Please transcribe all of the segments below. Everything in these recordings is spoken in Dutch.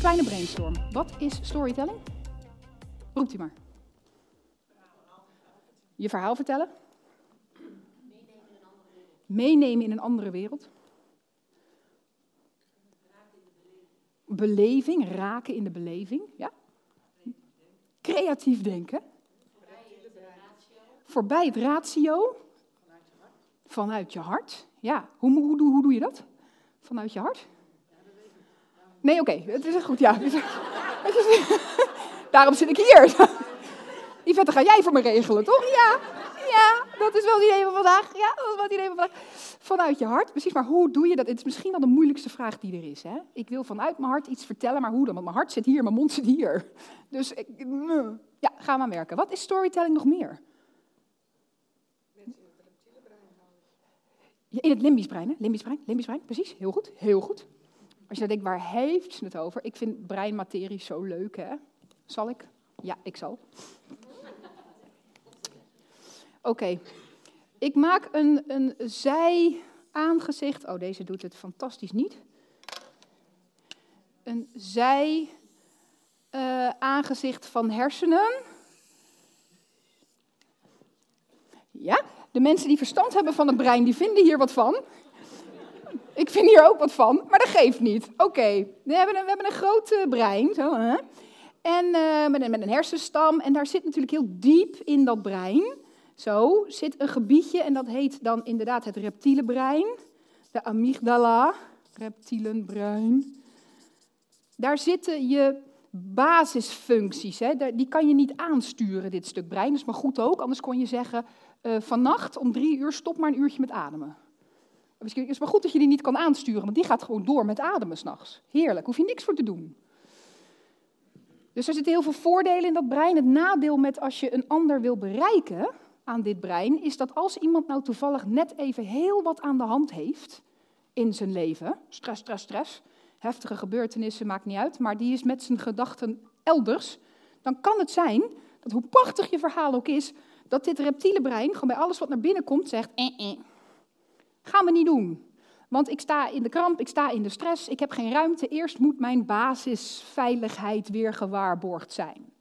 kleine brainstorm. Wat is storytelling? Roept u maar. Je verhaal vertellen? Meenemen in een andere wereld. Beleving, raken in de beleving. Ja? Creatief denken. Voorbij het ratio. Vanuit je hart. Ja, hoe, hoe, hoe, hoe doe je dat? Vanuit je hart? Nee, oké, het is goed, ja. Daarom zit ik hier. Yvette, ga jij voor me regelen, toch? Ja, ja, dat is wel het idee van vandaag. Ja, dat is wel het idee van vandaag. Vanuit je hart, precies, maar hoe doe je dat? Het is misschien wel de moeilijkste vraag die er is. Hè? Ik wil vanuit mijn hart iets vertellen, maar hoe dan? Want mijn hart zit hier, mijn mond zit hier. Dus ik, ja, ga maar werken. Wat is storytelling nog meer? In het limbisch brein, hè? Limbisch brein, limbisch brein, precies. Heel goed, heel goed. Als je denkt, waar heeft ze het over? Ik vind breinmaterie zo leuk, hè? Zal ik? Ja, ik zal. Oké. Ik maak een, een zij-aangezicht. Oh, deze doet het fantastisch niet. Een zij-aangezicht uh, van hersenen. Ja, de mensen die verstand hebben van het brein, die vinden hier wat van. Ik vind hier ook wat van, maar dat geeft niet. Oké, we, hebben een, we hebben een groot brein, zo, hè? En uh, met, een, hersenstam, en daar zit natuurlijk heel diep in dat brein, zo, zit een gebiedje, en dat heet dan inderdaad het reptiele brein, de amygdala, reptielenbrein. Daar zitten je basisfuncties, hè? die kan je niet aansturen, dit stuk brein. Dat is maar goed ook, anders kon je zeggen, uh, vannacht om drie uur stop maar een uurtje met ademen. Misschien is het maar goed dat je die niet kan aansturen, want die gaat gewoon door met ademen s'nachts. Heerlijk, hoef je niks voor te doen. Dus er zitten heel veel voordelen in dat brein. Het nadeel met als je een ander wil bereiken aan dit brein, is dat als iemand nou toevallig net even heel wat aan de hand heeft in zijn leven, stress, stress, stress, heftige gebeurtenissen, maakt niet uit, maar die is met zijn gedachten elders, dan kan het zijn dat hoe prachtig je verhaal ook is, dat dit reptiele brein gewoon bij alles wat naar binnen komt zegt, eh, eh. Gaan we niet doen. Want ik sta in de kramp, ik sta in de stress, ik heb geen ruimte. Eerst moet mijn basisveiligheid weer gewaarborgd zijn.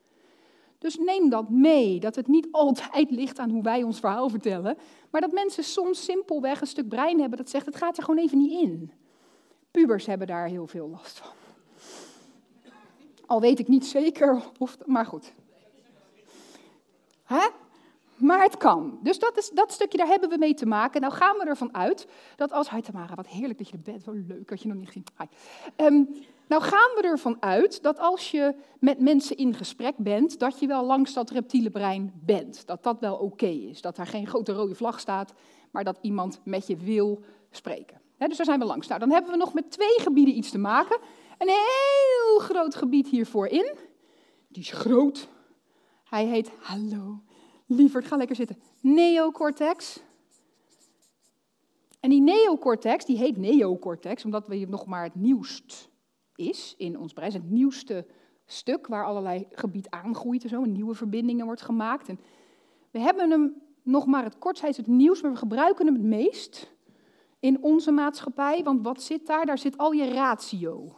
Dus neem dat mee, dat het niet altijd ligt aan hoe wij ons verhaal vertellen, maar dat mensen soms simpelweg een stuk brein hebben dat zegt, het gaat er gewoon even niet in. Pubers hebben daar heel veel last van. Al weet ik niet zeker of, maar goed. Hè? Maar het kan. Dus dat, is, dat stukje, daar hebben we mee te maken. Nou gaan we ervan uit dat als... Hi Tamara, wat heerlijk dat je er bent. Wel leuk dat je nog niet. Hi. Um, nou gaan we ervan uit dat als je met mensen in gesprek bent... dat je wel langs dat reptiele brein bent. Dat dat wel oké is. Dat daar geen grote rode vlag staat, maar dat iemand met je wil spreken. dus daar zijn we langs. Nou, dan hebben we nog met twee gebieden iets te maken. Een heel groot gebied hiervoor in. Die is groot. Hij heet, hallo, Lieverd, ga lekker zitten. Neocortex. En die neocortex, die heet neocortex, omdat we nog maar het nieuwst is in ons brein. Het, nieuwste stuk waar allerlei gebied aangroeit en zo, en nieuwe verbindingen wordt gemaakt. En we hebben hem nog maar het kortst, hij is het nieuws, maar we gebruiken hem het meest in onze maatschappij. Want wat zit daar? Daar zit al je ratio.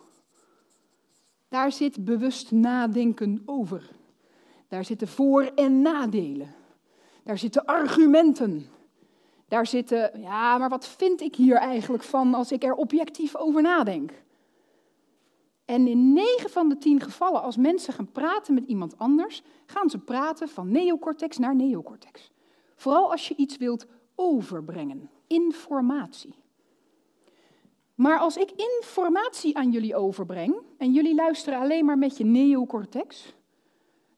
Daar zit bewust nadenken over. Daar zitten voor- en nadelen. Daar zitten argumenten. Daar zitten, ja, maar wat vind ik hier eigenlijk van als ik er objectief over nadenk? En in 9 van de 10 gevallen, als mensen gaan praten met iemand anders, gaan ze praten van neocortex naar neocortex. Vooral als je iets wilt overbrengen, informatie. Maar als ik informatie aan jullie overbreng en jullie luisteren alleen maar met je neocortex,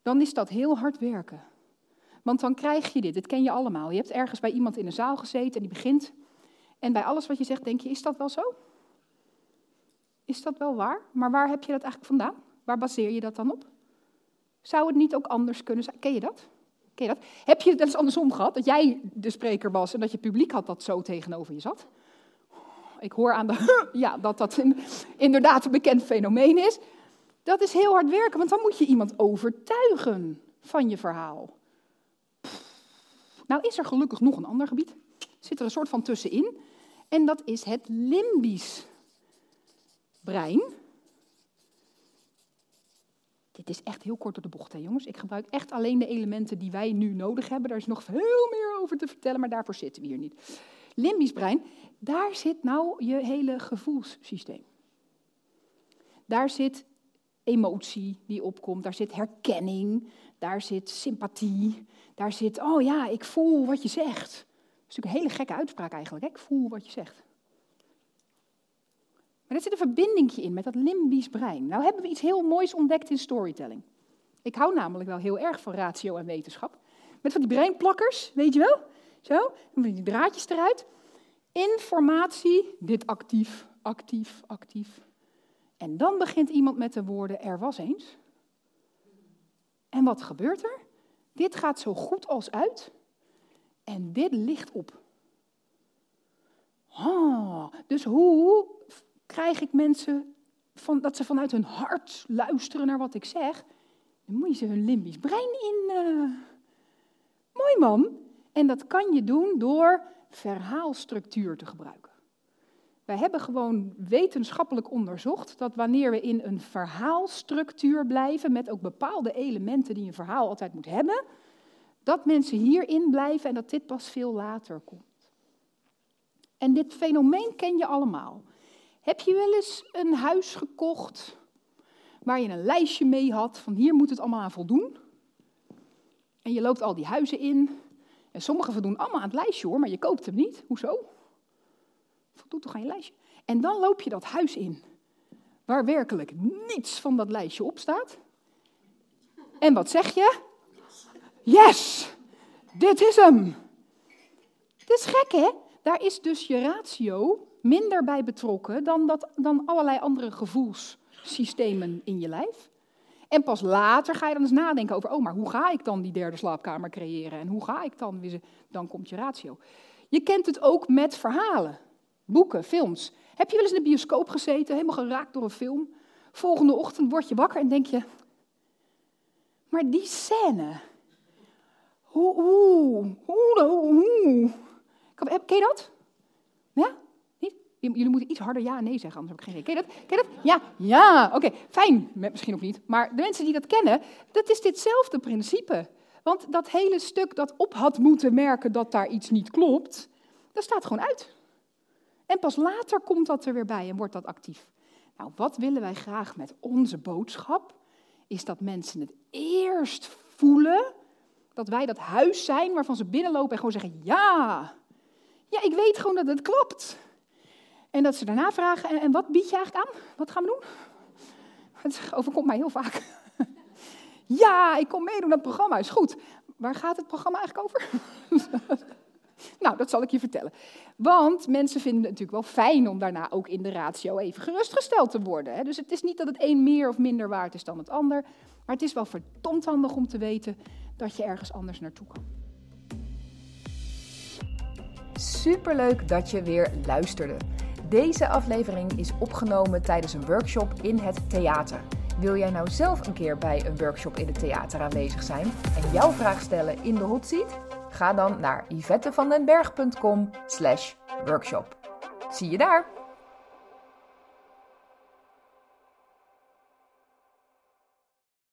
dan is dat heel hard werken. Want dan krijg je dit, dit ken je allemaal. Je hebt ergens bij iemand in een zaal gezeten en die begint. En bij alles wat je zegt denk je, is dat wel zo? Is dat wel waar? Maar waar heb je dat eigenlijk vandaan? Waar baseer je dat dan op? Zou het niet ook anders kunnen zijn? Ken je dat? Ken je dat? Heb je het eens andersom gehad? Dat jij de spreker was en dat je publiek had dat zo tegenover je zat? Ik hoor aan de ja, dat dat inderdaad een bekend fenomeen is. Dat is heel hard werken, want dan moet je iemand overtuigen van je verhaal. Nou is er gelukkig nog een ander gebied. Zit er een soort van tussenin. En dat is het limbisch brein. Dit is echt heel kort door de bocht, hè, jongens. Ik gebruik echt alleen de elementen die wij nu nodig hebben. Daar is nog veel meer over te vertellen, maar daarvoor zitten we hier niet. Limbisch brein, daar zit nou je hele gevoelssysteem. Daar zit emotie die opkomt, daar zit herkenning, daar zit sympathie, daar zit, oh ja, ik voel wat je zegt. Dat is natuurlijk een hele gekke uitspraak eigenlijk, hè? ik voel wat je zegt. Maar er zit een verbindingje in met dat limbisch brein. Nou hebben we iets heel moois ontdekt in storytelling. Ik hou namelijk wel heel erg van ratio en wetenschap. Met van die breinplakkers, weet je wel? Zo, en die draadjes eruit. Informatie, dit actief, actief, actief. En dan begint iemand met de woorden er was eens. En wat gebeurt er? Dit gaat zo goed als uit. En dit ligt op. Ah, dus hoe krijg ik mensen van, dat ze vanuit hun hart luisteren naar wat ik zeg? Dan moet je ze hun limbisch brein in. Uh... Mooi man. En dat kan je doen door verhaalstructuur te gebruiken. Wij hebben gewoon wetenschappelijk onderzocht dat wanneer we in een verhaalstructuur blijven, met ook bepaalde elementen die een verhaal altijd moet hebben, dat mensen hierin blijven en dat dit pas veel later komt. En dit fenomeen ken je allemaal. Heb je wel eens een huis gekocht waar je een lijstje mee had van hier moet het allemaal aan voldoen? En je loopt al die huizen in en sommige voldoen allemaal aan het lijstje hoor, maar je koopt hem niet. Hoezo? Voldoet toch aan je lijstje? En dan loop je dat huis in waar werkelijk niets van dat lijstje op staat. En wat zeg je? Yes, dit is hem. Dit is gek hè? Daar is dus je ratio minder bij betrokken dan, dat, dan allerlei andere gevoelssystemen in je lijf. En pas later ga je dan eens nadenken over, oh, maar hoe ga ik dan die derde slaapkamer creëren? En hoe ga ik dan, dan komt je ratio. Je kent het ook met verhalen, boeken, films. Heb je wel eens in de bioscoop gezeten, helemaal geraakt door een film? Volgende ochtend word je wakker en denk je, maar die scène, hoe, hoe, hoe, hoe. Ken je dat? Ja? Jullie moeten iets harder ja nee zeggen, anders heb ik geen idee. Ken je dat? Ken je dat? Ja, ja, oké, fijn. Misschien ook niet. Maar de mensen die dat kennen, dat is ditzelfde principe. Want dat hele stuk dat op had moeten merken dat daar iets niet klopt, dat staat gewoon uit. Pas later komt dat er weer bij en wordt dat actief. Nou, wat willen wij graag met onze boodschap? Is dat mensen het eerst voelen dat wij dat huis zijn waarvan ze binnenlopen en gewoon zeggen: Ja, ja, ik weet gewoon dat het klopt. En dat ze daarna vragen, en, en wat bied je eigenlijk aan? Wat gaan we doen? Het overkomt mij heel vaak. ja, ik kom meedoen aan het programma, is goed. Waar gaat het programma eigenlijk over? nou, dat zal ik je vertellen. Want mensen vinden het natuurlijk wel fijn om daarna ook in de ratio even gerustgesteld te worden. Dus het is niet dat het een meer of minder waard is dan het ander. Maar het is wel verdomd handig om te weten dat je ergens anders naartoe kan. Superleuk dat je weer luisterde. Deze aflevering is opgenomen tijdens een workshop in het theater. Wil jij nou zelf een keer bij een workshop in het theater aanwezig zijn en jouw vraag stellen in de hot seat? Ga dan naar yvettevandenberg.com slash workshop. Zie je daar!